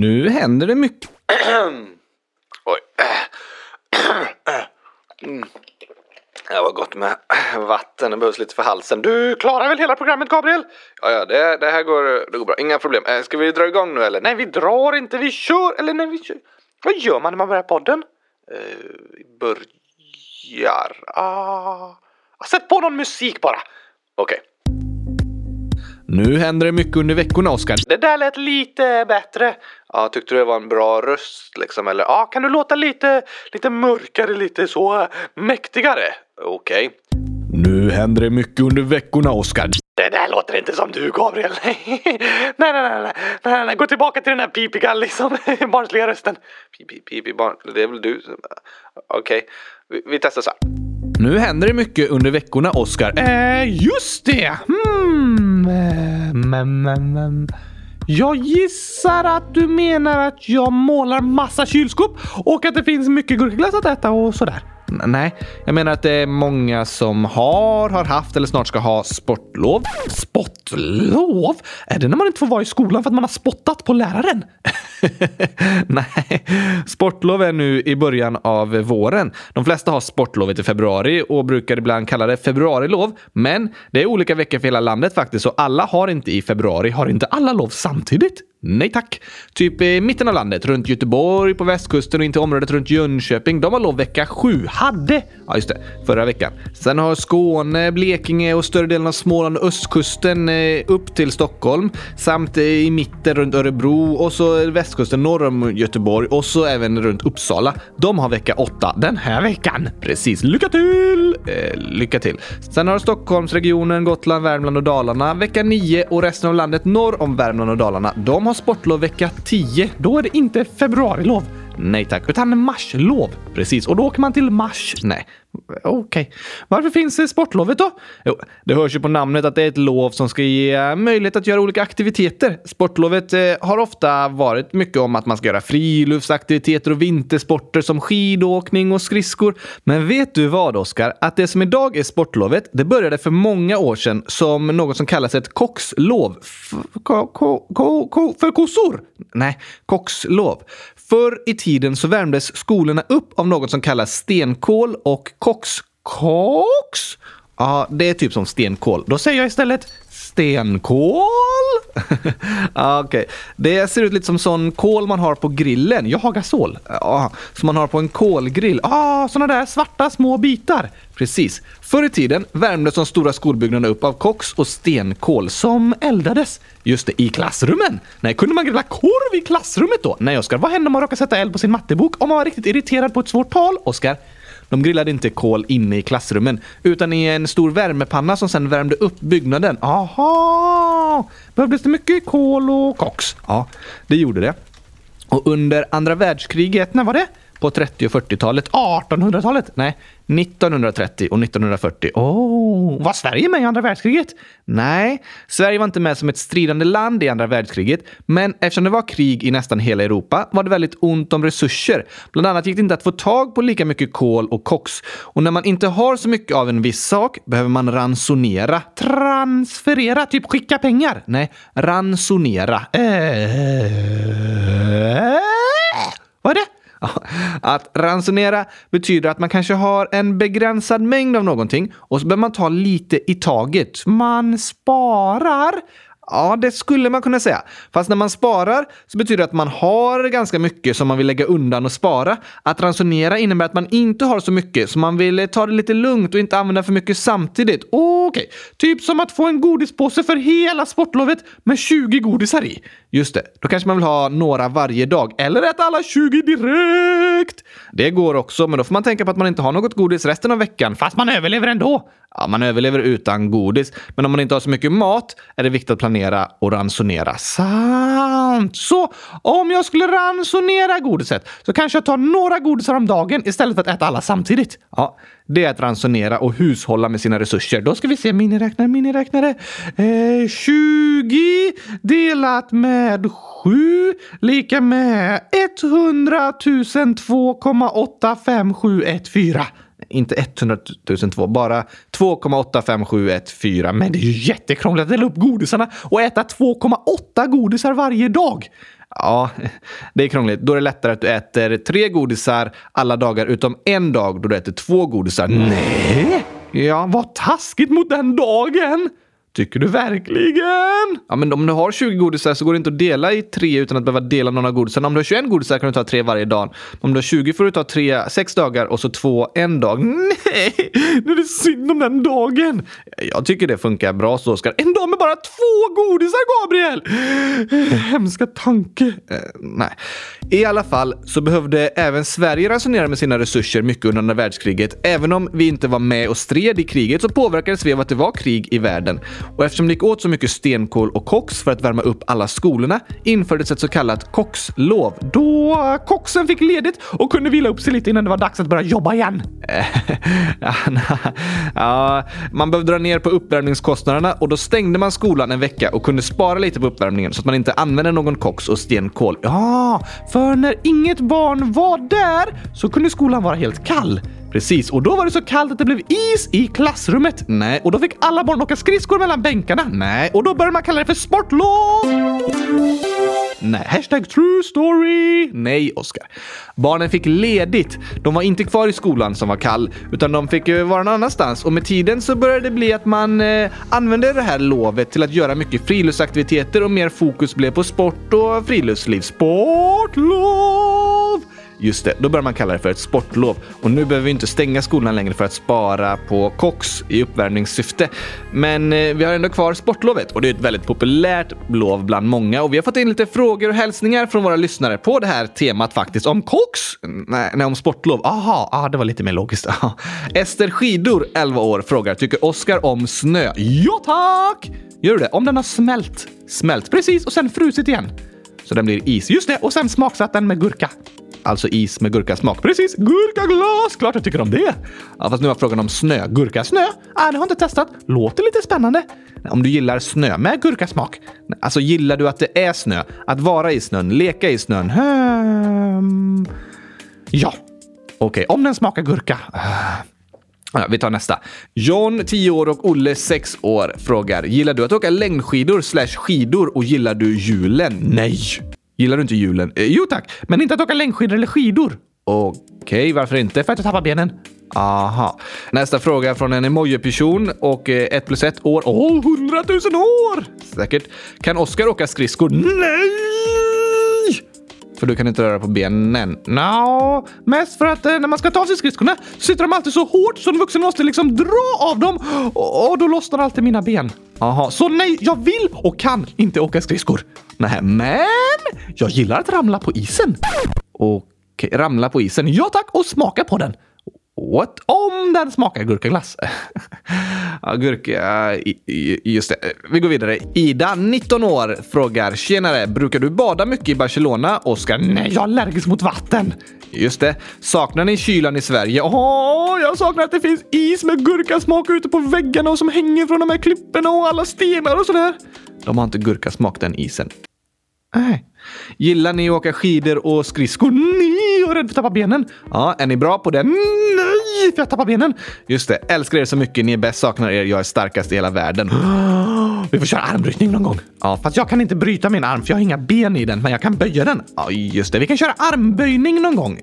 Nu händer det mycket. Oj. Mm. Det var gott med vatten. Det behövs lite för halsen. Du klarar väl hela programmet, Gabriel? Ja, ja, det, det här går, det går bra. Inga problem. Eh, Ska vi dra igång nu eller? Nej, vi drar inte. Vi kör. Eller nej, vi kör. Vad gör man när man börjar podden? Eh, börjar... Ah. Sätt på någon musik bara. Okej. Nu händer det mycket under veckorna, Oskar. Det där lät lite bättre. Ja, tyckte du det var en bra röst liksom? Eller ja, kan du låta lite, lite mörkare, lite så mäktigare? Okej. Nu händer det mycket under veckorna, Oskar. Det där låter inte som du, Gabriel. nej, nej, nej, nej, nej, nej, gå tillbaka till den här pipiga, liksom, barnsliga rösten. Pipi, pipi, barn, det är väl du? Okej, vi, vi testar så här. Nu händer det mycket under veckorna, Oskar. Eh, just det. Hmm. Men, men, men. Jag gissar att du menar att jag målar massa kylskåp och att det finns mycket gurkaglass att äta och sådär. Nej, jag menar att det är många som har, har haft eller snart ska ha sportlov. Spottlov? Är det när man inte får vara i skolan för att man har spottat på läraren? Nej, sportlov är nu i början av våren. De flesta har sportlovet i februari och brukar ibland kalla det februarilov. Men det är olika veckor för hela landet faktiskt, så alla har inte i februari. Har inte alla lov samtidigt? Nej tack. Typ i mitten av landet, runt Göteborg, på västkusten och in till området runt Jönköping. De har lov vecka sju. Hade! Ja, just det. Förra veckan. Sen har Skåne, Blekinge och större delen av Småland och östkusten eh, upp till Stockholm. Samt i mitten runt Örebro och så västkusten norr om Göteborg och så även runt Uppsala. De har vecka åtta den här veckan. Precis. Lycka till! Eh, lycka till. Sen har Stockholmsregionen, Gotland, Värmland och Dalarna vecka nio och resten av landet norr om Värmland och Dalarna. De har sportlov vecka 10. Då är det inte februarilov. Nej tack. Utan marslov. Precis. Och då åker man till Mars. Nej. Okej. Varför finns det sportlovet då? Jo, det hörs ju på namnet att det är ett lov som ska ge möjlighet att göra olika aktiviteter. Sportlovet eh, har ofta varit mycket om att man ska göra friluftsaktiviteter och vintersporter som skidåkning och skridskor. Men vet du vad, Oskar? Att det som idag är sportlovet, det började för många år sedan som något som kallas ett kockslov. F- ko- ko- ko- för kossor? Nej, kockslov. Förr i tiden så värmdes skolorna upp av något som kallas stenkol och koks... Koks? Ja, det är typ som stenkol. Då säger jag istället stenkol. ja, ah, Okej, det ser ut lite som sån kol man har på grillen. Jag har gasol. Ah, som man har på en kolgrill. Ah, såna där svarta små bitar. Precis. Förr i tiden värmdes de stora skolbyggnaderna upp av koks och stenkol som eldades. Just det, i klassrummen. Nej, kunde man grilla korv i klassrummet då? Nej, Oskar. Vad hände om man råkade sätta eld på sin mattebok om man var riktigt irriterad på ett svårt tal? Oskar, de grillade inte kol inne i klassrummen, utan i en stor värmepanna som sedan värmde upp byggnaden. Aha! Behövdes det mycket kol och koks? Ja, det gjorde det. Och under andra världskriget, när var det? På 30 och 40-talet. 1800-talet? Nej, 1930 och 1940. Oh, var Sverige med i andra världskriget? Nej, Sverige var inte med som ett stridande land i andra världskriget, men eftersom det var krig i nästan hela Europa var det väldigt ont om resurser. Bland annat gick det inte att få tag på lika mycket kol och koks. Och när man inte har så mycket av en viss sak behöver man ransonera. Transferera, typ skicka pengar? Nej, ransonera. Äh... vad är det? Att ransonera betyder att man kanske har en begränsad mängd av någonting och så behöver man ta lite i taget. Man sparar? Ja, det skulle man kunna säga. Fast när man sparar så betyder det att man har ganska mycket som man vill lägga undan och spara. Att ransonera innebär att man inte har så mycket så man vill eh, ta det lite lugnt och inte använda för mycket samtidigt. Okej, typ som att få en godispåse för hela sportlovet med 20 godisar i. Just det, då kanske man vill ha några varje dag. Eller äta alla 20 direkt! Det går också, men då får man tänka på att man inte har något godis resten av veckan. Fast man överlever ändå. Ja, man överlever utan godis, men om man inte har så mycket mat är det viktigt att planera och ransonera. Sant! Så om jag skulle ransonera godiset så kanske jag tar några godisar om dagen istället för att äta alla samtidigt. Ja, det är att ransonera och hushålla med sina resurser. Då ska vi se, miniräknare, miniräknare. Eh, 20 delat med 7 lika med 100 2,85714 inte 100 002, bara 2,85714. Men det är ju jättekrångligt att dela upp godisarna och äta 2,8 godisar varje dag. Ja, det är krångligt. Då är det lättare att du äter tre godisar alla dagar utom en dag då du äter två godisar. Nej! Ja, vad taskigt mot den dagen! Tycker du verkligen? Ja, men om du har 20 godisar så går det inte att dela i tre utan att behöva dela någon av godisarna. Om du har 21 godisar kan du ta tre varje dag. Om du har 20 får du ta tre, sex dagar och så två en dag. Nej, nu är det synd om den dagen. Jag tycker det funkar bra så, Oskar. En dag med bara två godisar, Gabriel! Hemska tanke. Eh, nej. I alla fall så behövde även Sverige ransonera med sina resurser mycket under andra världskriget. Även om vi inte var med och stred i kriget så påverkades vi av att det var krig i världen. Och eftersom det gick åt så mycket stenkol och koks för att värma upp alla skolorna infördes ett så kallat kockslov. Då koxen fick ledigt och kunde vila upp sig lite innan det var dags att börja jobba igen. ja, ja, man behövde dra ner på uppvärmningskostnaderna och då stängde man skolan en vecka och kunde spara lite på uppvärmningen så att man inte använde någon koks och stenkol. Ja, för när inget barn var där så kunde skolan vara helt kall. Precis, och då var det så kallt att det blev is i klassrummet. Nej, och då fick alla barn åka skridskor mellan bänkarna. Nej, och då började man kalla det för sportlov. Nej, hashtag true story. Nej, Oskar. Barnen fick ledigt. De var inte kvar i skolan som var kall, utan de fick vara någon annanstans. Och med tiden så började det bli att man eh, använde det här lovet till att göra mycket friluftsaktiviteter och mer fokus blev på sport och friluftsliv. Sportlov! Just det, då börjar man kalla det för ett sportlov. Och nu behöver vi inte stänga skolan längre för att spara på koks i uppvärmningssyfte. Men eh, vi har ändå kvar sportlovet och det är ett väldigt populärt lov bland många och vi har fått in lite frågor och hälsningar från våra lyssnare på det här temat faktiskt. Om koks? Nej, nej om sportlov. Aha, ah, det var lite mer logiskt. Ester Skidor, 11 år, frågar tycker Oskar om snö? Ja tack! Gör du det? Om den har smält. Smält? Precis, och sen frusit igen. Så den blir is? Just det, och sen smaksatt den med gurka. Alltså is med gurkasmak. Precis, gurkaglas! Klart jag tycker om det. Ja, fast nu var frågan om snö. Gurkasnö? Nej, det har jag inte testat. Låter lite spännande. Om du gillar snö med gurkasmak. Alltså gillar du att det är snö? Att vara i snön? Leka i snön? Hmm. Ja. Okej, okay. om den smakar gurka. Ja, vi tar nästa. John, 10 år och Olle, 6 år, frågar Gillar du att åka längdskidor slash skidor och gillar du julen? Nej! Gillar du inte julen? Eh, jo tack, men inte att åka längdskidor eller skidor. Okej, okay, varför inte? För att jag tappar benen. Aha. Nästa fråga från en emoji-person och 1 eh, plus 1 år. Åh, oh, 100 000 år! Säkert. Kan Oskar åka skridskor? Nej! För du kan inte röra på benen? No, mest för att eh, när man ska ta av sig skridskorna så sitter de alltid så hårt så en vuxen måste liksom dra av dem och, och då lossnar alltid mina ben. Aha, så nej, jag vill och kan inte åka skridskor. Nej, men jag gillar att ramla på isen. Okej, ramla på isen? Ja tack, och smaka på den. What? Om den smakar gurkaglass. ja, gurka... Just det. Vi går vidare. Ida, 19 år, frågar “Tjenare, brukar du bada mycket i Barcelona?” Oskar, nej, jag är allergisk mot vatten. Just det. Saknar ni kylan i Sverige? Åh, jag saknar att det finns is med gurkasmak ute på väggarna och som hänger från de här klipporna och alla stenar och sådär. De har inte gurkasmak, den isen. Nej. Gillar ni att åka skidor och skridskor? Nej, jag är rädd för att tappa benen. Ja, är ni bra på det? Mm, nej, för jag tappar benen. Just det. Älskar er så mycket. Ni är bäst, saknar er. Jag är starkast i hela världen. Vi får köra armbrytning någon gång. Ja, fast jag kan inte bryta min arm för jag har inga ben i den, men jag kan böja den. Ja, just det. Vi kan köra armböjning någon gång.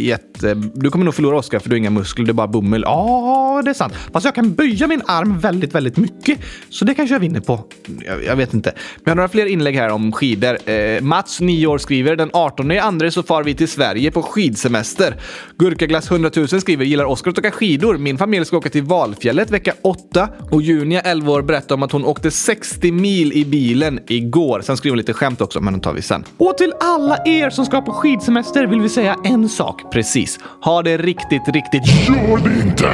Jätte... Du kommer nog förlora Oskar för du har inga muskler. Du är bara bomull. Ja, det är sant. Fast jag kan böja min arm väldigt, väldigt mycket. Så det kanske jag vinner på. Jag, jag vet inte. Men jag har några fler inlägg här om skidor. Eh, Mats, 9 år, skriver den 18 i andra så far vi till Sverige på skidsemester. Gurkaglass 100 000 skriver gillar Oskar att åka skidor. Min familj ska åka till Valfjället vecka 8 och Junia, 11 år, berättar om att hon åkte 60 mil i bilen igår. Sen skriver hon lite skämt också, men den tar vi sen. Och till alla er som ska på skidsemester vill vi säga en sak. Precis. Ha det riktigt, riktigt... Gör det inte!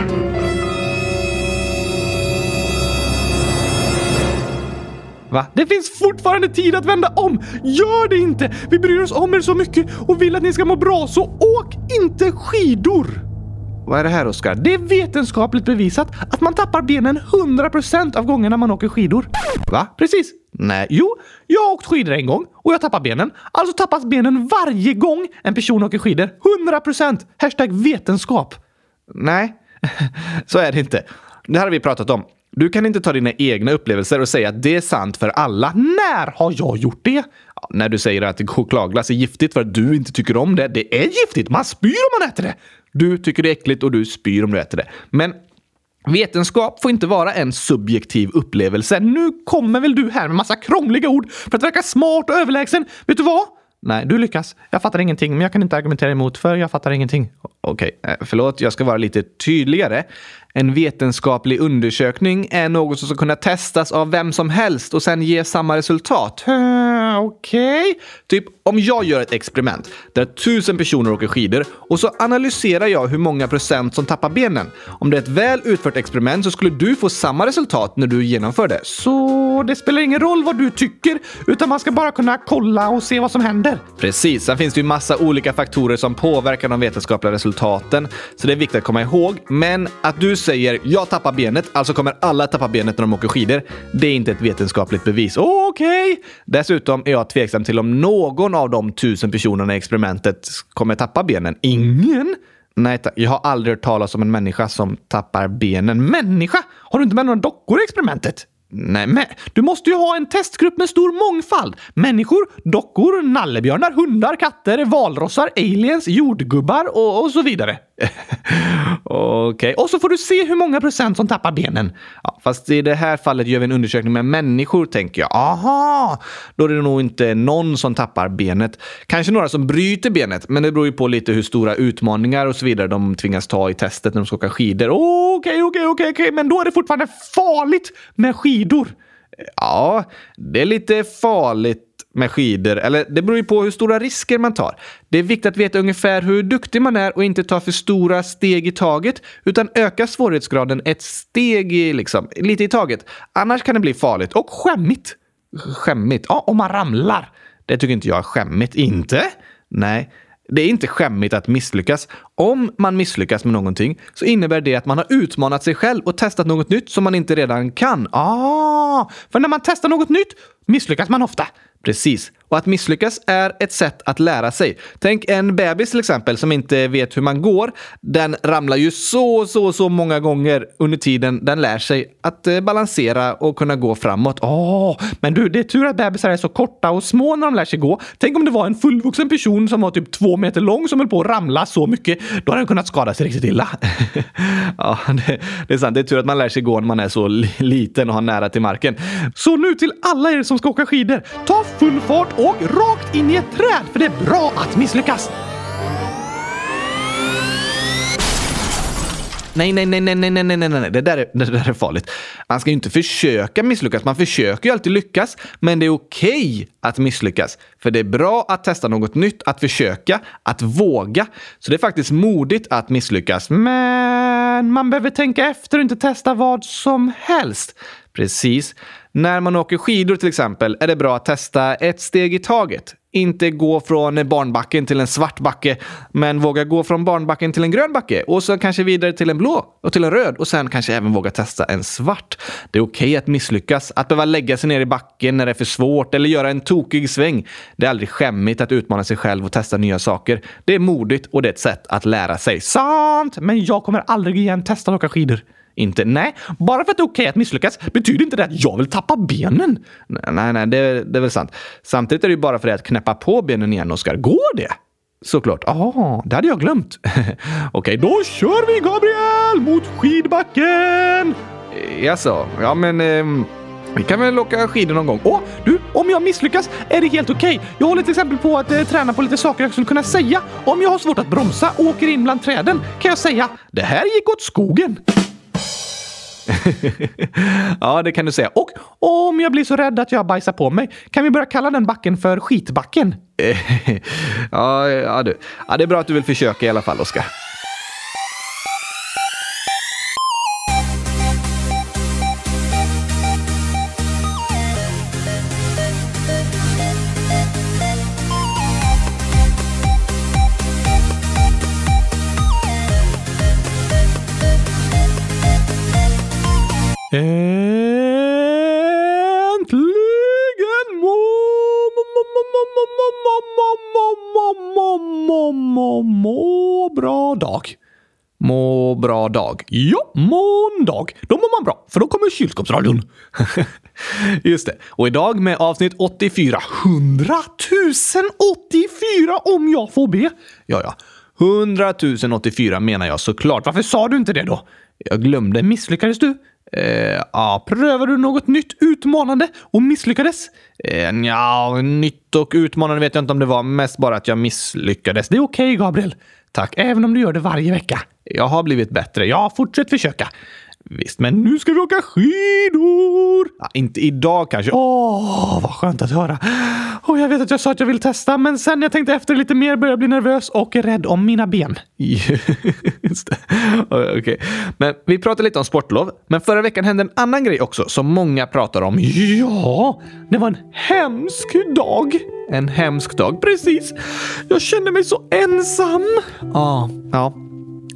Va? Det finns fortfarande tid att vända om! Gör det inte! Vi bryr oss om er så mycket och vill att ni ska må bra, så åk inte skidor! Vad är det här, Oskar? Det är vetenskapligt bevisat att man tappar benen 100% av gångerna man åker skidor. Va? Precis. Nej. Jo, jag har åkt skidor en gång och jag tappar benen. Alltså tappas benen varje gång en person åker skidor. 100%! Hashtag vetenskap. Nej, så är det inte. Det här har vi pratat om. Du kan inte ta dina egna upplevelser och säga att det är sant för alla. När har jag gjort det? Ja, när du säger att chokladglass är giftigt för att du inte tycker om det. Det är giftigt! Man spyr om man äter det! Du tycker det är äckligt och du spyr om du äter det. Men Vetenskap får inte vara en subjektiv upplevelse. Nu kommer väl du här med massa krångliga ord för att verka smart och överlägsen. Vet du vad? Nej, Du lyckas. Jag fattar ingenting, men jag kan inte argumentera emot för jag fattar ingenting. Okej, okay. förlåt. Jag ska vara lite tydligare. En vetenskaplig undersökning är något som ska kunna testas av vem som helst och sen ge samma resultat. Okej? Okej. Typ om jag gör ett experiment där tusen personer åker skidor och så analyserar jag hur många procent som tappar benen. Om det är ett väl utfört experiment så skulle du få samma resultat när du genomför det. Så det spelar ingen roll vad du tycker, utan man ska bara kunna kolla och se vad som händer. Precis, sen finns det ju massa olika faktorer som påverkar de vetenskapliga resultaten. Så det är viktigt att komma ihåg. Men att du säger “jag tappar benet, alltså kommer alla tappa benet när de åker skidor”, det är inte ett vetenskapligt bevis. Okej. Dessutom är jag tveksam till om någon av de tusen personerna i experimentet kommer tappa benen. Ingen? Nej tack, jag har aldrig hört talas om en människa som tappar benen. Människa? Har du inte med några dockor i experimentet? Nej, men Du måste ju ha en testgrupp med stor mångfald. Människor, dockor, nallebjörnar, hundar, katter, valrossar, aliens, jordgubbar och, och så vidare. okej. Och så får du se hur många procent som tappar benen. Ja, fast i det här fallet gör vi en undersökning med människor, tänker jag. Aha! Då är det nog inte någon som tappar benet. Kanske några som bryter benet, men det beror ju på lite hur stora utmaningar och så vidare de tvingas ta i testet när de ska åka skidor. Okej, okej, okej, okej, men då är det fortfarande farligt med skidor. Ja, det är lite farligt med skidor. Eller det beror ju på hur stora risker man tar. Det är viktigt att veta ungefär hur duktig man är och inte ta för stora steg i taget, utan öka svårighetsgraden ett steg i, liksom, lite i taget. Annars kan det bli farligt och Skämmigt. skämmigt. Ja, om man ramlar. Det tycker inte jag är skämmigt. Inte? Nej. Det är inte skämmigt att misslyckas. Om man misslyckas med någonting så innebär det att man har utmanat sig själv och testat något nytt som man inte redan kan. Ah, för när man testar något nytt misslyckas man ofta. Precis. Och att misslyckas är ett sätt att lära sig. Tänk en bebis till exempel som inte vet hur man går. Den ramlar ju så, så, så många gånger under tiden den lär sig att eh, balansera och kunna gå framåt. Åh, men du, det är tur att bebisar är så korta och små när de lär sig gå. Tänk om det var en fullvuxen person som var typ två meter lång som höll på att ramla så mycket. Då hade den kunnat skada sig riktigt illa. ja, det, det är sant. Det är tur att man lär sig gå när man är så liten och har nära till marken. Så nu till alla er som ska åka skidor. Ta full fart och rakt in i ett träd, för det är bra att misslyckas. Nej, nej, nej, nej, nej, nej, nej, nej, nej. Det där, är, det där är farligt. Man ska ju inte försöka misslyckas. Man försöker ju alltid lyckas, men det är okej att misslyckas. För det är bra att testa något nytt, att försöka, att våga. Så det är faktiskt modigt att misslyckas. Men man behöver tänka efter och inte testa vad som helst. Precis. När man åker skidor till exempel är det bra att testa ett steg i taget. Inte gå från barnbacken till en svart backe, men våga gå från barnbacken till en grön backe och så kanske vidare till en blå och till en röd och sen kanske även våga testa en svart. Det är okej att misslyckas, att behöva lägga sig ner i backen när det är för svårt eller göra en tokig sväng. Det är aldrig skämmigt att utmana sig själv och testa nya saker. Det är modigt och det är ett sätt att lära sig. Sant, men jag kommer aldrig igen testa att åka skidor. Inte nej. Bara för att det är okej att misslyckas betyder inte det att jag vill tappa benen. Nej, nej, det, det är väl sant. Samtidigt är det ju bara för dig att knäppa på benen igen, Oskar. Går det? Såklart. Ja, det hade jag glömt. Okej, då kör vi Gabriel mot skidbacken! Jaså? Ja, men... Eh... vi kan väl åka skidor någon gång. Åh, du, om jag misslyckas är det helt okej. Jag håller till exempel på att eh, träna på lite saker jag skulle kunna säga. Om jag har svårt att bromsa och åker in bland träden kan jag säga det här gick åt skogen. ja, det kan du säga. Och om jag blir så rädd att jag bajsar på mig kan vi börja kalla den backen för skitbacken. ja, ja, du. ja, det är bra att du vill försöka i alla fall, Oskar. Dag. Må bra dag. Ja, måndag. Då mår man bra, för då kommer kylskåpsradion. Just det. Och idag med avsnitt 84. 100 084 om jag får be. Ja, ja. 100 084 menar jag såklart. Varför sa du inte det då? Jag glömde. Misslyckades du? Eh, ja, Prövade du något nytt utmanande och misslyckades? eh, ja, nytt och utmanande vet jag inte om det var. Mest bara att jag misslyckades. Det är okej, Gabriel. Tack. Även om du gör det varje vecka. Jag har blivit bättre. Ja, fortsätt försöka visst. Men nu ska vi åka skidor! Ja, inte idag kanske. Åh, vad skönt att höra. Och jag vet att jag sa att jag vill testa, men sen jag tänkte efter lite mer började jag bli nervös och rädd om mina ben. Just det. Okej. Men vi pratade lite om sportlov. Men förra veckan hände en annan grej också som många pratar om. Ja, det var en hemsk dag. En hemsk dag. Precis. Jag kände mig så ensam. Ja, ja.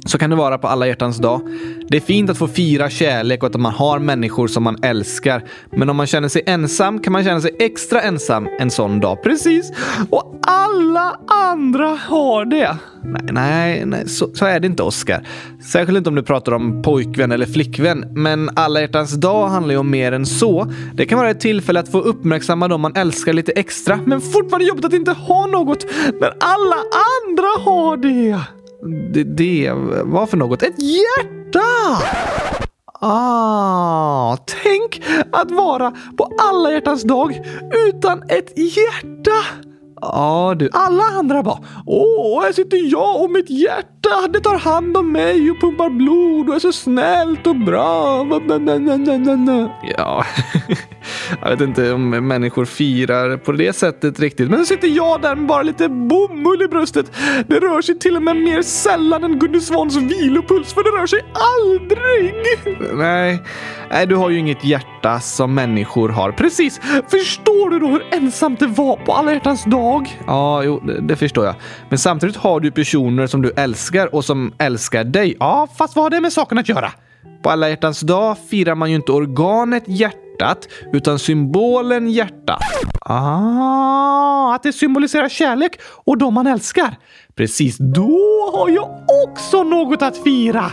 Så kan det vara på alla hjärtans dag. Det är fint att få fira kärlek och att man har människor som man älskar. Men om man känner sig ensam kan man känna sig extra ensam en sån dag. Precis. Och alla andra har det. Nej, nej, nej så, så är det inte Oscar. Särskilt inte om du pratar om pojkvän eller flickvän. Men alla hjärtans dag handlar ju om mer än så. Det kan vara ett tillfälle att få uppmärksamma dem man älskar lite extra. Men fortfarande jobbigt att inte ha något när alla andra har det. Det, det var för något? Ett Hjärta! Ah, tänk att vara på alla hjärtans dag utan ett hjärta. Ja, du. Alla andra bara Åh, här sitter jag och mitt hjärta. Det tar hand om mig och pumpar blod och är så snällt och bra. Ja, jag vet inte om människor firar på det sättet riktigt. Men så sitter jag där med bara lite bomull i bröstet. Det rör sig till och med mer sällan än Gunde Svans vilopuls, för det rör sig aldrig. Nej, nej, du har ju inget hjärta som människor har. Precis. Förstår du då hur ensamt det var på alla hjärtans dag? Ja, jo, det, det förstår jag. Men samtidigt har du personer som du älskar och som älskar dig. Ja, fast vad har det med saken att göra? På alla hjärtans dag firar man ju inte organet hjärtat, utan symbolen hjärtat. Ah, att det symboliserar kärlek och de man älskar. Precis, då har jag också något att fira.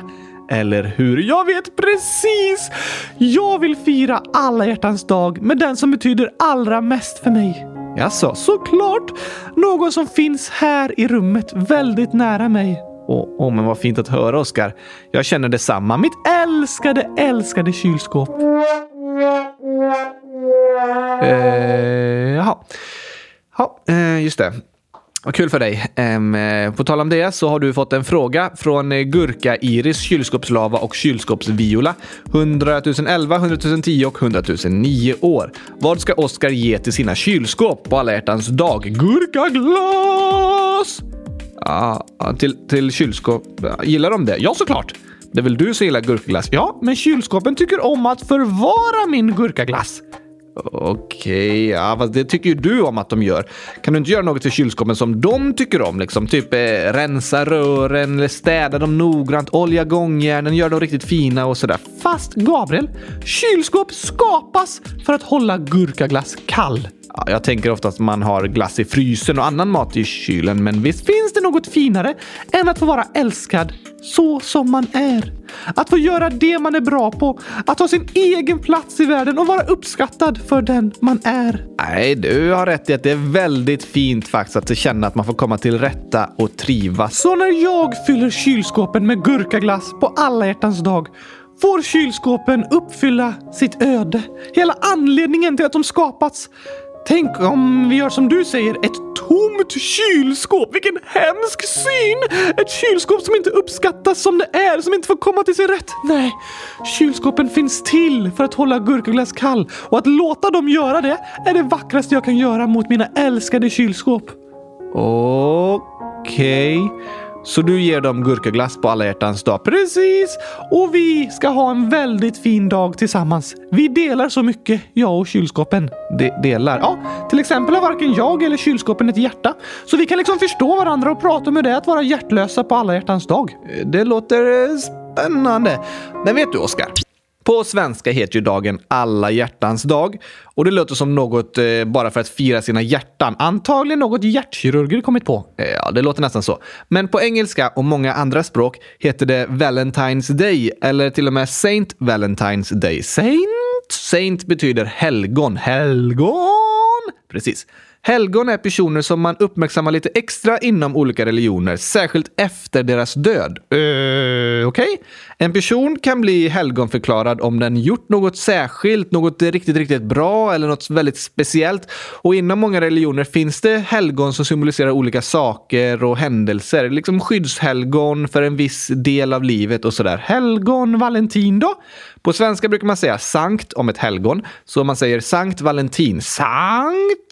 Eller hur? Jag vet precis! Jag vill fira alla hjärtans dag med den som betyder allra mest för mig. Jaså? Såklart! Någon som finns här i rummet väldigt nära mig. Åh, åh, men vad fint att höra, Oskar. Jag känner detsamma. Mitt Älskade, älskade kylskåp. Eh, jaha. Ja, eh, just det. Vad kul för dig. Ehm, eh, på tal om det så har du fått en fråga från eh, Gurka-Iris, Kylskåpslava och Kylskåpsviola. 100 011, 100 010 och 100 009 år. Vad ska Oscar ge till sina kylskåp på alla hjärtans dag? Gurkaglas! Ja, ja, till, till kylskåp. Gillar de det? Ja, såklart. Det är väl du som gillar gurkaglass? Ja, men kylskåpen tycker om att förvara min gurkaglass. Okej, ja, fast det tycker ju du om att de gör. Kan du inte göra något till kylskåpen som de tycker om? Liksom typ eh, rensa rören eller städa dem noggrant, olja gångjärnen, göra dem riktigt fina och sådär. Fast Gabriel, kylskåp skapas för att hålla gurkaglass kall. Ja, jag tänker ofta att man har glass i frysen och annan mat i kylen, men visst Finns det något finare än att få vara älskad så som man är? Att få göra det man är bra på, att ha sin egen plats i världen och vara uppskattad för den man är. Nej, du har rätt i att det är väldigt fint faktiskt att känna att man får komma till rätta och trivas. Så när jag fyller kylskåpen med gurkaglass på alla hjärtans dag får kylskåpen uppfylla sitt öde. Hela anledningen till att de skapats. Tänk om vi gör som du säger, ett tomt kylskåp. Vilken hemsk syn! Ett kylskåp som inte uppskattas som det är, som inte får komma till sin rätt. Nej, kylskåpen finns till för att hålla gurkaglass kall och att låta dem göra det är det vackraste jag kan göra mot mina älskade kylskåp. Okej. Så du ger dem gurkaglass på alla hjärtans dag? Precis! Och vi ska ha en väldigt fin dag tillsammans. Vi delar så mycket, jag och kylskåpen. De delar? Ja, till exempel har varken jag eller kylskåpen ett hjärta. Så vi kan liksom förstå varandra och prata om hur det är att vara hjärtlösa på alla hjärtans dag. Det låter eh, spännande. Men vet du, Oskar? På svenska heter ju dagen alla hjärtans dag och det låter som något eh, bara för att fira sina hjärtan. Antagligen något hjärtkirurger kommit på. Eh, ja, det låter nästan så. Men på engelska och många andra språk heter det Valentine's Day eller till och med Saint Valentine's Day. Saint? Saint betyder helgon. Helgon? Precis. Helgon är personer som man uppmärksammar lite extra inom olika religioner, särskilt efter deras död. Uh, Okej? En person kan bli helgonförklarad om den gjort något särskilt, något riktigt, riktigt bra eller något väldigt speciellt. Och inom många religioner finns det helgon som symboliserar olika saker och händelser. Liksom skyddshelgon för en viss del av livet och sådär. Helgon Valentin då? På svenska brukar man säga sankt om ett helgon, så man säger Sankt Valentin. Sankt?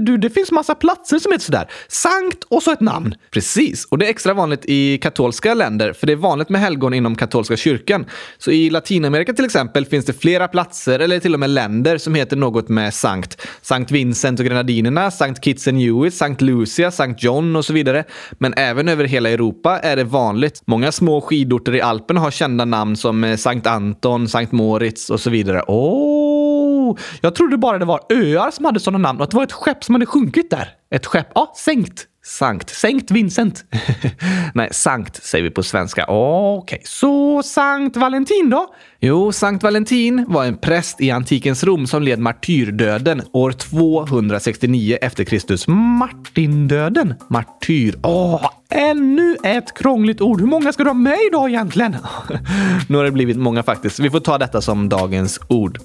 Du, det finns massa platser som heter sådär. Sankt och så ett namn. Precis, och det är extra vanligt i katolska länder, för det är vanligt med helgon inom katolska kyrkan. Så i Latinamerika till exempel finns det flera platser, eller till och med länder, som heter något med Sankt. Sankt Vincent och Grenadinerna, Sankt Kitts and Nevis, Sankt Lucia, Sankt John och så vidare. Men även över hela Europa är det vanligt. Många små skidorter i Alperna har kända namn som eh, Sankt Anton, Sankt Moritz och så vidare. Åh, jag trodde bara det var öar som hade sådana namn och att det var ett skepp som hade sjunkit där. Ett skepp? Ja, sänkt. Sankt. Sankt Vincent. Nej, Sankt säger vi på svenska. Okej, så Sankt Valentin då? Jo, Sankt Valentin var en präst i antikens Rom som led martyrdöden år 269 efter Kristus. Martindöden. Martyr. Åh, ännu ett krångligt ord. Hur många ska du ha med idag egentligen? Nu har det blivit många faktiskt. Vi får ta detta som dagens ord.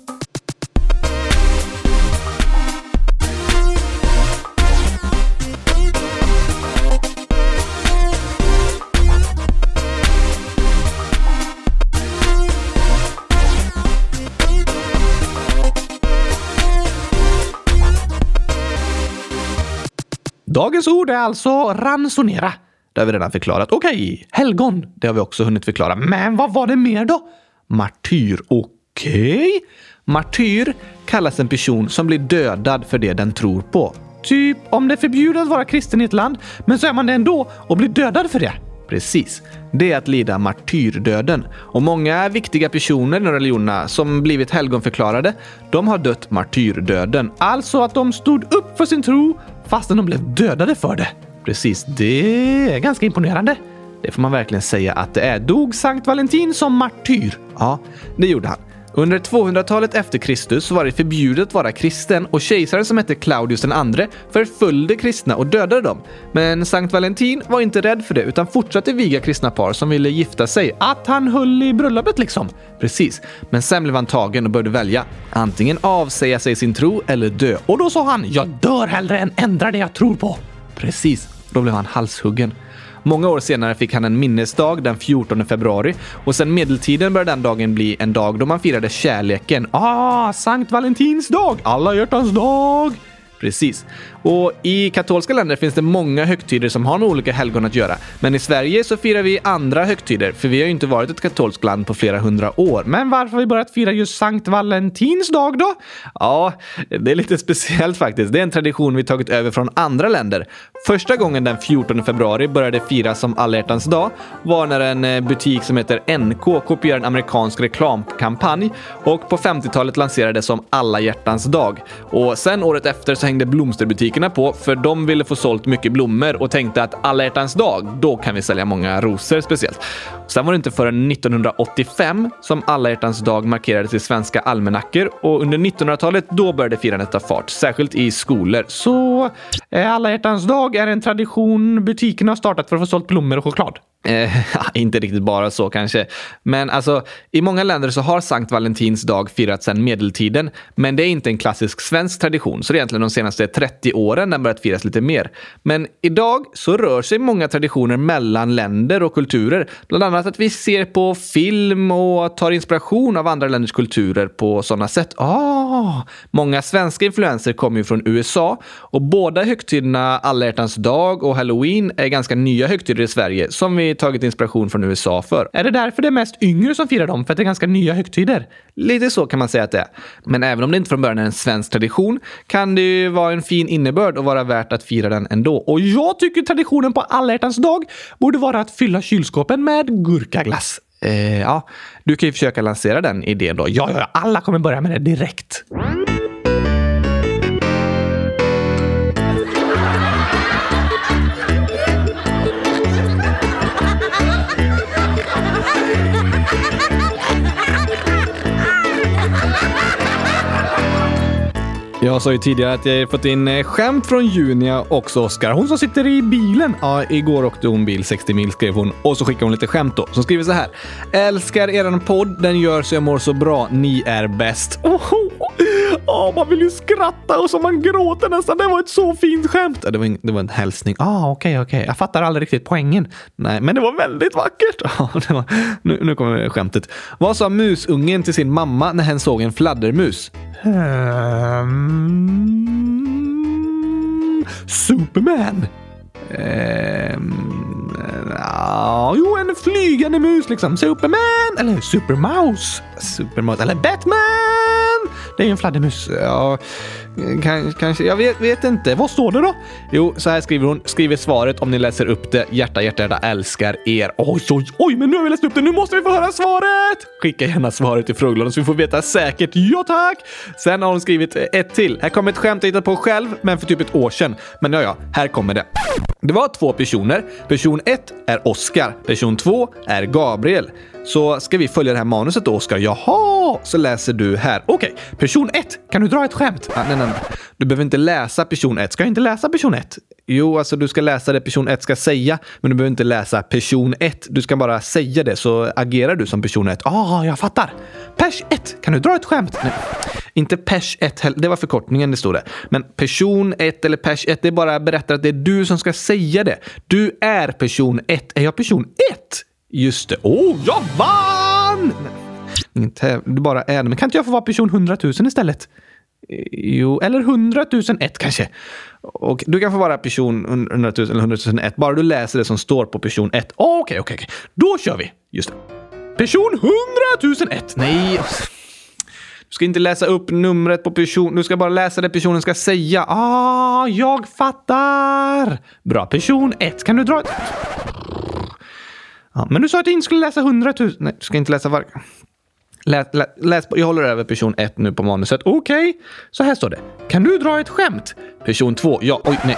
Dagens ord är alltså ransonera. Det har vi redan förklarat. Okej, helgon. Det har vi också hunnit förklara. Men vad var det mer då? Martyr. Okej. Martyr kallas en person som blir dödad för det den tror på. Typ om det är förbjudet att vara kristen i ett land, men så är man det ändå och blir dödad för det. Precis. Det är att lida martyrdöden. Och många viktiga personer i religionerna som blivit helgonförklarade, de har dött martyrdöden. Alltså att de stod upp för sin tro fastän de blev dödade för det. Precis, det är ganska imponerande. Det får man verkligen säga att det är. Dog Sankt Valentin som martyr? Ja, det gjorde han. Under 200-talet efter Kristus var det förbjudet att vara kristen och kejsaren som hette Claudius II förföljde kristna och dödade dem. Men Sankt Valentin var inte rädd för det utan fortsatte viga kristna par som ville gifta sig. Att han höll i bröllopet liksom? Precis, men sen blev han tagen och började välja. Antingen avsäga sig sin tro eller dö. Och då sa han, jag dör hellre än ändrar det jag tror på. Precis, då blev han halshuggen. Många år senare fick han en minnesdag den 14 februari och sen medeltiden började den dagen bli en dag då man firade kärleken. Ah, Sankt Valentins dag! Alla hjärtans dag! Precis. Och i katolska länder finns det många högtider som har med olika helgon att göra. Men i Sverige så firar vi andra högtider, för vi har ju inte varit ett katolskt land på flera hundra år. Men varför har vi börjat fira just Sankt Valentins dag då? Ja, det är lite speciellt faktiskt. Det är en tradition vi tagit över från andra länder. Första gången den 14 februari började firas som alla hjärtans dag var när en eh, butik som heter NK kopierade en amerikansk reklamkampanj och på 50-talet lanserades som alla hjärtans dag. Och sen året efter så hängde blomsterbutikerna på för de ville få sålt mycket blommor och tänkte att alla hjärtans dag, då kan vi sälja många rosor speciellt. Sen var det inte förrän 1985 som alla hjärtans dag markerades i svenska almanackor och under 1900-talet då började firandet ta fart, särskilt i skolor. Så eh, alla hjärtans dag är en tradition butikerna har startat för att få sålt blommor och choklad? Eh, inte riktigt bara så kanske. Men alltså, i många länder så har Sankt Valentins dag firats sedan medeltiden. Men det är inte en klassisk svensk tradition, så det är egentligen de senaste 30 åren den börjat firas lite mer. Men idag så rör sig många traditioner mellan länder och kulturer. Bland annat att vi ser på film och tar inspiration av andra länders kulturer på sådana sätt. Ah, många svenska influenser kommer ju från USA och båda högtiderna alla hjärtans dag och halloween är ganska nya högtider i Sverige som vi tagit inspiration från USA för. Är det därför det är mest yngre som firar dem? För att det är ganska nya högtider? Lite så kan man säga att det är. Men även om det inte från början är en svensk tradition kan det ju vara en fin innebörd och vara värt att fira den ändå. Och jag tycker traditionen på alla hjärtans dag borde vara att fylla kylskåpen med gurkaglass. Eh, ja, du kan ju försöka lansera den idén då. Ja, ja, alla kommer börja med det direkt. Jag sa ju tidigare att jag fått in eh, skämt från Junia också, Oskar. Hon som sitter i bilen. Ja, igår åkte hon bil 60 mil skrev hon och så skickade hon lite skämt då. Som skriver så här. Älskar eran podd. Den gör så jag mår så bra. Ni är bäst. Oh, oh, man vill ju skratta och så man gråter nästan. Det var ett så fint skämt. Det var en, det var en hälsning. Ah, okej, okay, okej. Okay. Jag fattar aldrig riktigt poängen. Nej, men det var väldigt vackert. Det var, nu, nu kommer skämtet. Vad sa musungen till sin mamma när hen såg en fladdermus? Um, Superman. Um, uh, jo, en flygande mus liksom. Superman eller Supermouse. Supermouse eller Batman. Det är en fladdermus. Ja, kanske. Jag vet, vet, inte. Vad står det då? Jo, så här skriver hon. Skriver svaret om ni läser upp det. Hjärta, hjärta, hjärta, älskar er. Oj, oj, oj, men nu har vi läst upp det. Nu måste vi få höra svaret! Skicka gärna svaret i frågelådan så vi får veta säkert. Ja, tack! Sen har hon skrivit ett till. Här kommer ett skämt jag hittat på själv, men för typ ett år sedan. Men ja, ja, här kommer det. Det var två personer. Person 1 är Oskar. Person 2 är Gabriel. Så ska vi följa det här manuset då, Oskar? Jaha, så läser du här. Okej, okay. person 1. Kan du dra ett skämt? Ah, nej, nej, Du behöver inte läsa person 1. Ska jag inte läsa person 1? Jo, alltså du ska läsa det person 1 ska säga, men du behöver inte läsa person 1. Du ska bara säga det, så agerar du som person 1. Ah, jag fattar. Pers 1. Kan du dra ett skämt? Nej, inte pers 1 heller. Det var förkortningen det stod där. Men person 1 eller pers 1, det bara berättar att det är du som ska säga det. Du är person 1. Är jag person 1? Just det. Åh, oh, jag vann! Ingen tävling, du bara är Men kan inte jag få vara person 100 000 istället? Jo, eller 100 001 kanske. Och du kan få vara person 100 000 eller 100 001 bara du läser det som står på person 1. Okej, okej, okej. Då kör vi! Just det. Person 100 001! Nej. Du ska inte läsa upp numret på person. Du ska bara läsa det personen ska säga. Ah, jag fattar! Bra. Person 1. Kan du dra ett... Ja, men du sa att jag inte skulle läsa 100 000. Nej, du ska inte läsa varje. Läs, läs, läs, jag håller över person 1 nu på manuset. Okej, okay. så här står det. Kan du dra ett skämt? Person 2. Ja, oj, nej.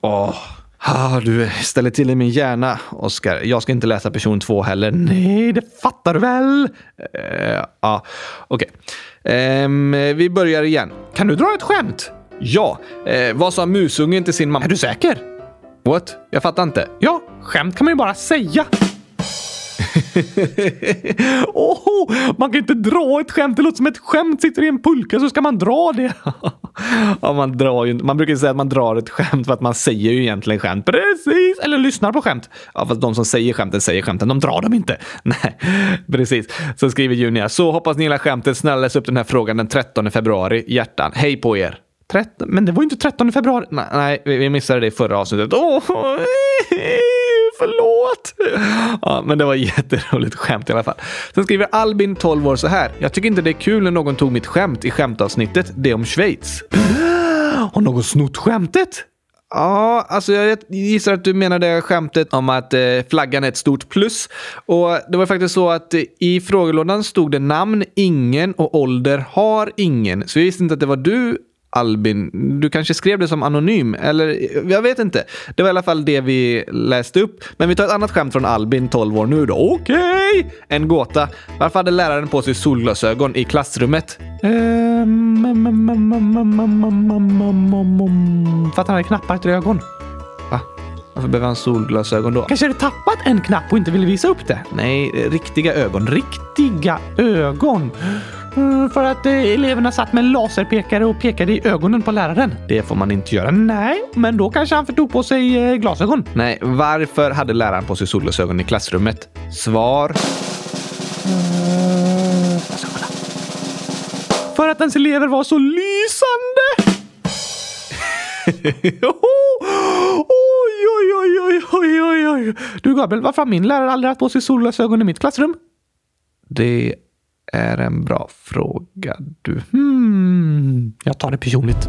Åh. Ah, du ställer till i min hjärna, Oskar. Jag ska inte läsa person 2 heller. Nej, det fattar du väl? Uh, ja, okej. Okay. Um, vi börjar igen. Kan du dra ett skämt? Ja. Uh, vad sa musungen till sin mamma? Är du säker? What? Jag fattar inte. Ja, skämt kan man ju bara säga. oh, man kan inte dra ett skämt. Det låter som ett skämt. Sitter i en pulka så ska man dra det. ja, man, drar ju, man brukar säga att man drar ett skämt för att man säger ju egentligen skämt. Precis! Eller lyssnar på skämt. Ja, fast de som säger skämten säger skämten. De drar dem inte. Nej, precis. Så skriver Junia. Så hoppas ni gillar skämtet. Snälla läs upp den här frågan den 13 februari. Hjärtan. Hej på er! 13, men det var ju inte 13 februari. Nej, vi missade det i förra avsnittet. Oh, förlåt! Ja, men det var jätteroligt skämt i alla fall. Sen skriver Albin, 12 år, så här. Jag tycker inte det är kul när någon tog mitt skämt i skämtavsnittet. Det om Schweiz. Har någon snott skämtet? Ja, alltså jag gissar att du menar det skämtet om att eh, flaggan är ett stort plus. Och det var faktiskt så att eh, i frågelådan stod det namn, ingen och ålder har ingen. Så jag visste inte att det var du Albin. Du kanske skrev det som anonym, eller jag vet inte. Det var i alla fall det vi läste upp. Men vi tar ett annat skämt från Albin, 12 år nu då. Okej! Okay. En gåta. Varför hade läraren på sig solglasögon i klassrummet? För att han hade knappar till ögon. Va? Varför behöver han solglasögon då? Kanske hade tappat en knapp och inte ville visa upp det? Nej, riktiga ögon. Riktiga ögon? Mm, för att eh, eleverna satt med laserpekare och pekade i ögonen på läraren. Det får man inte göra. Nej, men då kanske han tog på sig eh, glasögon. Nej, varför hade läraren på sig solglasögon i klassrummet? Svar? Mm, för att ens elever var så lysande! oj, oj, oj, oj, oj, oj, oj. Du Gabriel, varför har min lärare aldrig haft på sig solglasögon i mitt klassrum? Det är en bra fråga du. Hmm, jag tar det personligt.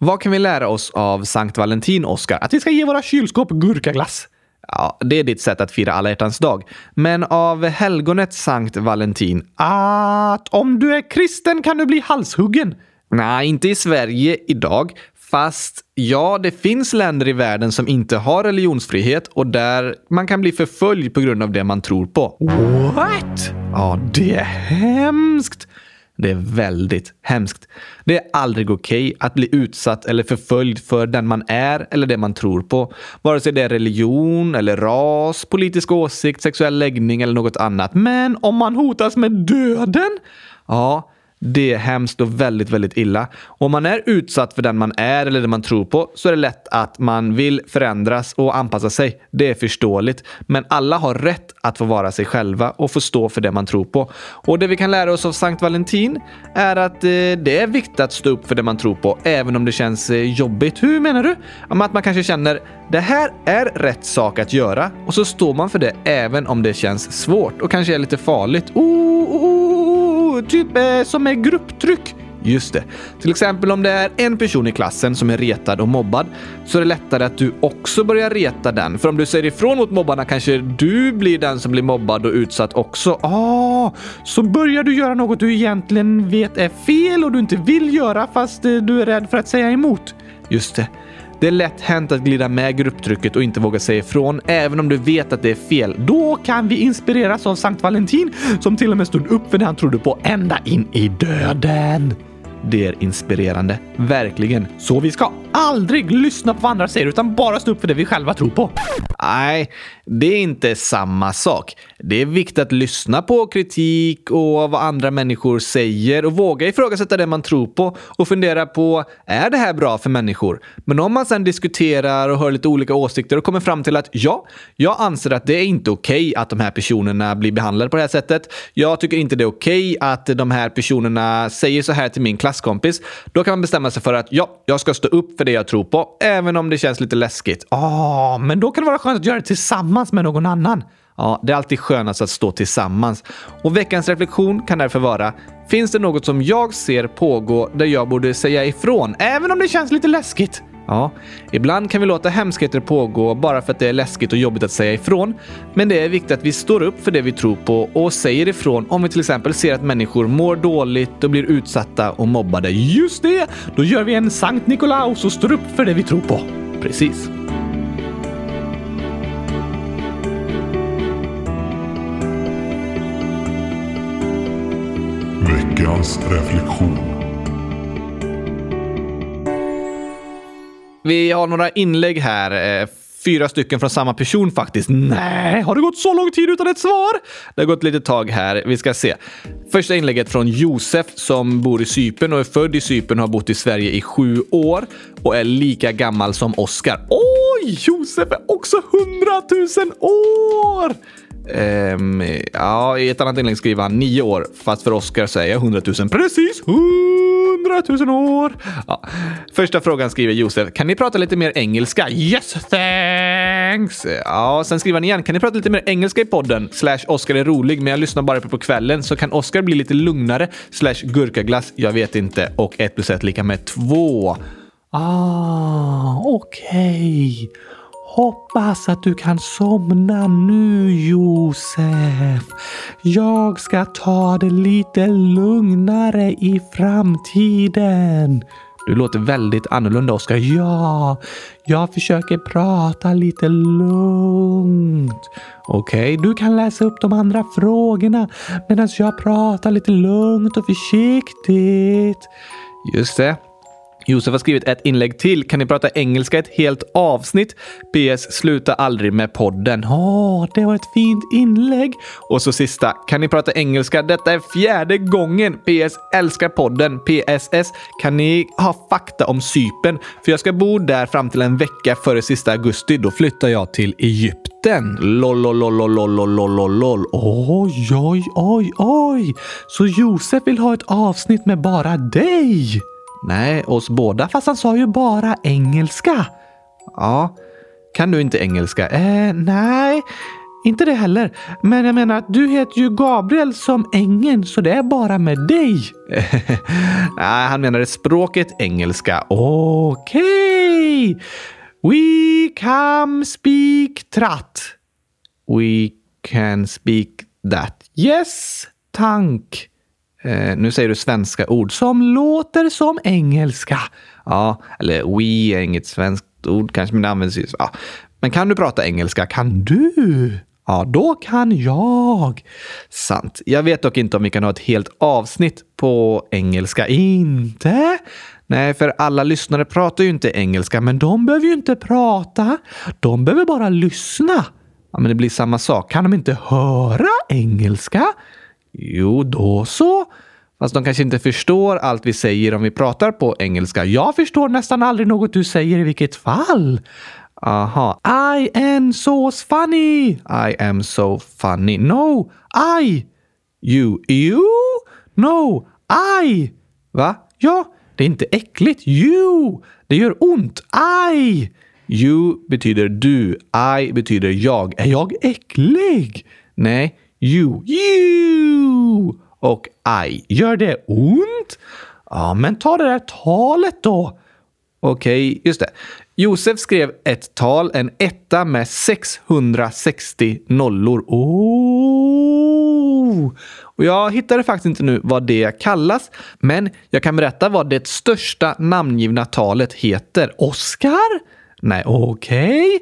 Vad kan vi lära oss av Sankt Valentin, Oskar? Att vi ska ge våra kylskåp gurkaglass. Ja, det är ditt sätt att fira alla hjärtans dag. Men av helgonet Sankt Valentin? Att om du är kristen kan du bli halshuggen. Nej, inte i Sverige idag. Fast ja, det finns länder i världen som inte har religionsfrihet och där man kan bli förföljd på grund av det man tror på. What? Ja, det är hemskt. Det är väldigt hemskt. Det är aldrig okej att bli utsatt eller förföljd för den man är eller det man tror på. Vare sig det är religion eller ras, politisk åsikt, sexuell läggning eller något annat. Men om man hotas med döden? Ja, det är hemskt och väldigt, väldigt illa. Om man är utsatt för den man är eller det man tror på så är det lätt att man vill förändras och anpassa sig. Det är förståeligt. Men alla har rätt att få vara sig själva och få stå för det man tror på. Och det vi kan lära oss av Sankt Valentin är att eh, det är viktigt att stå upp för det man tror på, även om det känns eh, jobbigt. Hur menar du? Att man kanske känner det här är rätt sak att göra och så står man för det även om det känns svårt och kanske är lite farligt. Oh, oh, oh, typ eh, som med grupptryck. Just det. Till exempel om det är en person i klassen som är retad och mobbad så är det lättare att du också börjar reta den. För om du säger ifrån mot mobbarna kanske du blir den som blir mobbad och utsatt också. Ah, så börjar du göra något du egentligen vet är fel och du inte vill göra fast du är rädd för att säga emot. Just det. Det är lätt hänt att glida med grupptrycket och inte våga säga ifrån, även om du vet att det är fel. Då kan vi inspireras av Sankt Valentin som till och med stod upp för det han trodde på ända in i döden. Det är inspirerande. Verkligen. Så vi ska aldrig lyssna på vad andra säger utan bara stå upp för det vi själva tror på. Nej, det är inte samma sak. Det är viktigt att lyssna på kritik och vad andra människor säger och våga ifrågasätta det man tror på och fundera på är det här bra för människor? Men om man sedan diskuterar och hör lite olika åsikter och kommer fram till att ja, jag anser att det är inte okej att de här personerna blir behandlade på det här sättet. Jag tycker inte det är okej att de här personerna säger så här till min klasskompis. Då kan man bestämma sig för att ja, jag ska stå upp för det jag tror på, även om det känns lite läskigt. Ah, men då kan det vara skönt att göra det tillsammans med någon annan. Ja, det är alltid skönast att stå tillsammans. Och veckans reflektion kan därför vara Finns det något som jag ser pågå där jag borde säga ifrån, även om det känns lite läskigt? Ja, ibland kan vi låta hemskheter pågå bara för att det är läskigt och jobbigt att säga ifrån. Men det är viktigt att vi står upp för det vi tror på och säger ifrån om vi till exempel ser att människor mår dåligt och blir utsatta och mobbade. Just det! Då gör vi en Sankt Nikolaus och står upp för det vi tror på. Precis. Veckans reflektion. Vi har några inlägg här. Eh, fyra stycken från samma person faktiskt. Nej, har det gått så lång tid utan ett svar? Det har gått lite tag här. Vi ska se. Första inlägget från Josef som bor i Cypern och är född i Cypern och har bott i Sverige i sju år och är lika gammal som Oscar. Oj, Josef är också hundratusen år! Um, ja, i ett annat inlägg skriver han nio år, fast för Oscar så är jag hundratusen. Precis, hundratusen år! Ja. Första frågan skriver Josef. Kan ni prata lite mer engelska? Yes, thanks! Ja, sen skriver han igen. Kan ni prata lite mer engelska i podden? Slash Oscar är rolig, men jag lyssnar bara på kvällen, så kan Oscar bli lite lugnare? Slash gurkaglass? Jag vet inte. Och ett plus ett lika med två. Ah, okej. Hoppas att du kan somna nu, Josef. Jag ska ta det lite lugnare i framtiden. Du låter väldigt annorlunda, Oskar. Ja, jag försöker prata lite lugnt. Okej, du kan läsa upp de andra frågorna medan jag pratar lite lugnt och försiktigt. Just det. Josef har skrivit ett inlägg till. Kan ni prata engelska ett helt avsnitt? PS. Sluta aldrig med podden. Åh, det var ett fint inlägg. Och så sista. Kan ni prata engelska? Detta är fjärde gången. PS. Älskar podden. PSS. Kan ni ha fakta om Cypern? För jag ska bo där fram till en vecka före sista augusti. Då flyttar jag till Egypten. Lolololololololol. Oj, oj, oj, oj. Så Josef vill ha ett avsnitt med bara dig? Nej, oss båda. Fast han sa ju bara engelska. Ja. Kan du inte engelska? Eh, nej, inte det heller. Men jag menar att du heter ju Gabriel som ängeln, så det är bara med dig. Nej, han menade språket engelska. Okej. We can speak tratt. We can speak that. Yes, tank. Eh, nu säger du svenska ord. Som låter som engelska. Ja, eller we är inget svenskt ord kanske, men det används ju. Ja. Men kan du prata engelska? Kan du? Ja, då kan jag. Sant. Jag vet dock inte om vi kan ha ett helt avsnitt på engelska. Inte? Nej, för alla lyssnare pratar ju inte engelska. Men de behöver ju inte prata. De behöver bara lyssna. Ja, men det blir samma sak. Kan de inte höra engelska? Jo, då så. Fast de kanske inte förstår allt vi säger om vi pratar på engelska. Jag förstår nästan aldrig något du säger i vilket fall. Aha. I am so funny. I am so funny. No, I. You. You? No, I. Va? Ja, det är inte äckligt. You. Det gör ont. I. You betyder du. I betyder jag. Är jag äcklig? Nej, you. You. Och I. Gör det ont? Ja, men ta det där talet då. Okej, just det. Josef skrev ett tal, en etta med 660 nollor. Oh! Och jag hittade faktiskt inte nu vad det kallas, men jag kan berätta vad det största namngivna talet heter. Oscar? Nej, okej. Okay.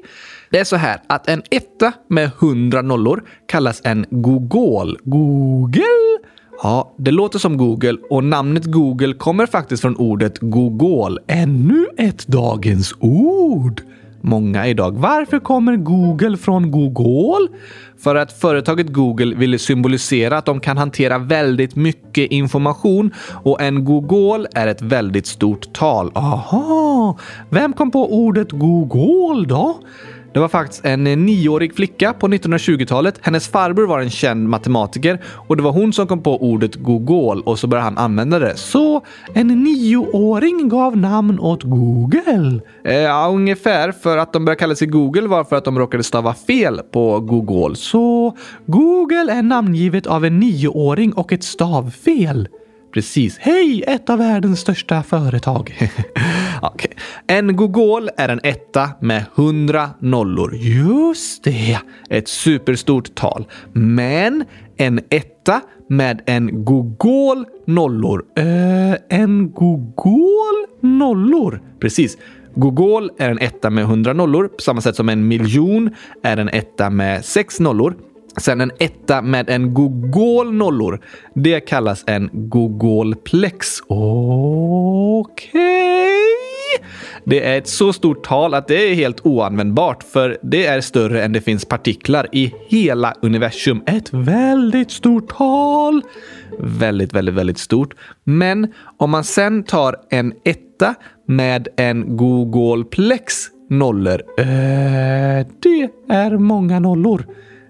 Det är så här att en etta med 100 nollor kallas en gogol. Google? Ja, det låter som Google och namnet Google kommer faktiskt från ordet gogol. Ännu ett dagens ord. Många idag. Varför kommer Google från Google? För att företaget Google ville symbolisera att de kan hantera väldigt mycket information och en Google är ett väldigt stort tal. Aha, vem kom på ordet Google då? Det var faktiskt en eh, nioårig flicka på 1920-talet. Hennes farbror var en känd matematiker och det var hon som kom på ordet Google och så började han använda det. Så en nioåring gav namn åt Google? Eh, ja, ungefär. För att de började kalla sig Google var för att de råkade stava fel på Google. Så Google är namngivet av en nioåring och ett stavfel? Precis. Hej, ett av världens största företag. okay. En gogol är en etta med 100 nollor. Just det. Ett superstort tal. Men en etta med en gogol nollor. Uh, en gogol nollor? Precis. Google är en etta med 100 nollor på samma sätt som en miljon är en etta med sex nollor. Sen en etta med en gogol nollor. Det kallas en gogolplex. Okej. Okay. Det är ett så stort tal att det är helt oanvändbart för det är större än det finns partiklar i hela universum. Ett väldigt stort tal. Väldigt, väldigt, väldigt stort. Men om man sen tar en etta med en Googleplex nollor. Eh, det är många nollor.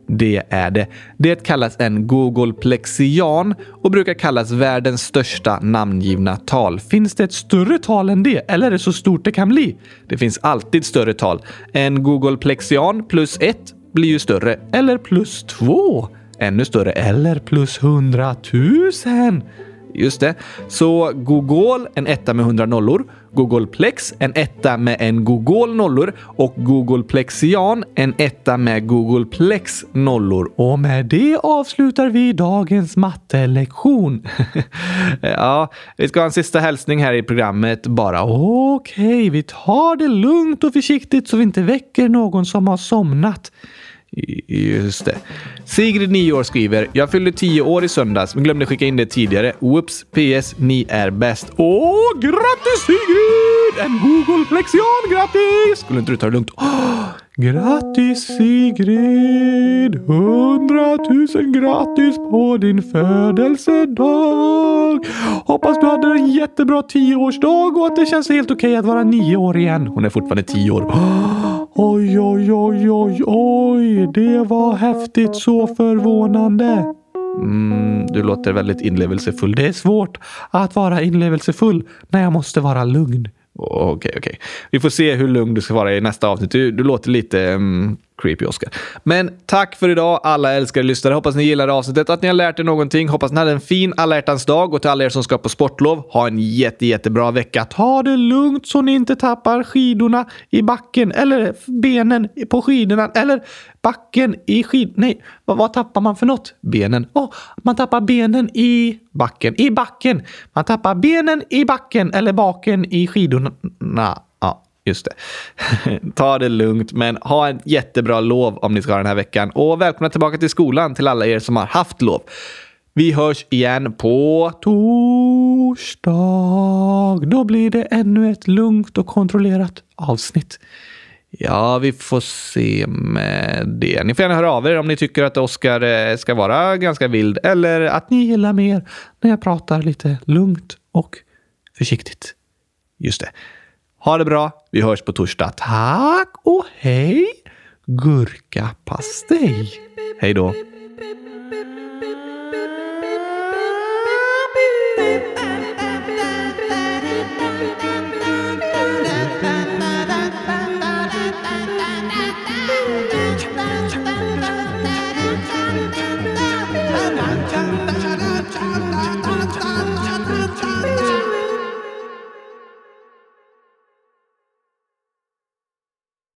Det är det. Det kallas en Googleplexian och brukar kallas världens största namngivna tal. Finns det ett större tal än det? Eller är det så stort det kan bli? Det finns alltid större tal. En Googleplexian plus ett blir ju större. Eller plus två. Ännu större. Eller plus hundratusen. Just det. Så Google en etta med 100 nollor. Googleplex en etta med en Google nollor och Googleplexian en etta med Googleplex nollor. Och med det avslutar vi dagens mattelektion. ja, vi ska ha en sista hälsning här i programmet bara. Okej, okay, vi tar det lugnt och försiktigt så vi inte väcker någon som har somnat. Just det. Sigrid, 9 år, skriver “Jag fyllde 10 år i söndags men glömde skicka in det tidigare. Whoops! PS. Ni är bäst.” Åh, grattis Sigrid! En Google Flexion, grattis! Skulle inte du ta det lugnt? Oh, grattis Sigrid! Hundratusen grattis på din födelsedag! Hoppas du hade en jättebra 10-årsdag och att det känns helt okej okay att vara 9 år igen. Hon är fortfarande 10 år. Oj, oj, oj, oj, oj. Det var häftigt. Så förvånande. Mm, du låter väldigt inlevelsefull. Det är svårt att vara inlevelsefull när jag måste vara lugn. Okej, okay, okej. Okay. Vi får se hur lugn du ska vara i nästa avsnitt. Du, du låter lite um, creepy, Oscar. Men tack för idag, alla älskade lyssnare. Hoppas ni gillade avsnittet, att ni har lärt er någonting. Hoppas ni hade en fin alla dag och till alla er som ska på sportlov, ha en jätte, jättebra vecka. Ta det lugnt så ni inte tappar skidorna i backen eller benen på skidorna eller backen i skid... Nej, vad, vad tappar man för något? Benen. Oh, man tappar benen i backen. I backen. Man tappar benen i backen eller baken i skidorna. Just det. Ta det lugnt, men ha en jättebra lov om ni ska ha den här veckan. Och välkomna tillbaka till skolan till alla er som har haft lov. Vi hörs igen på torsdag. Då blir det ännu ett lugnt och kontrollerat avsnitt. Ja, vi får se med det. Ni får gärna höra av er om ni tycker att Oskar eh, ska vara ganska vild eller att ni gillar mer när jag pratar lite lugnt och försiktigt. Just det. Ha det bra. Vi hörs på torsdag. Tack och hej! Gurkapastej. Hej då.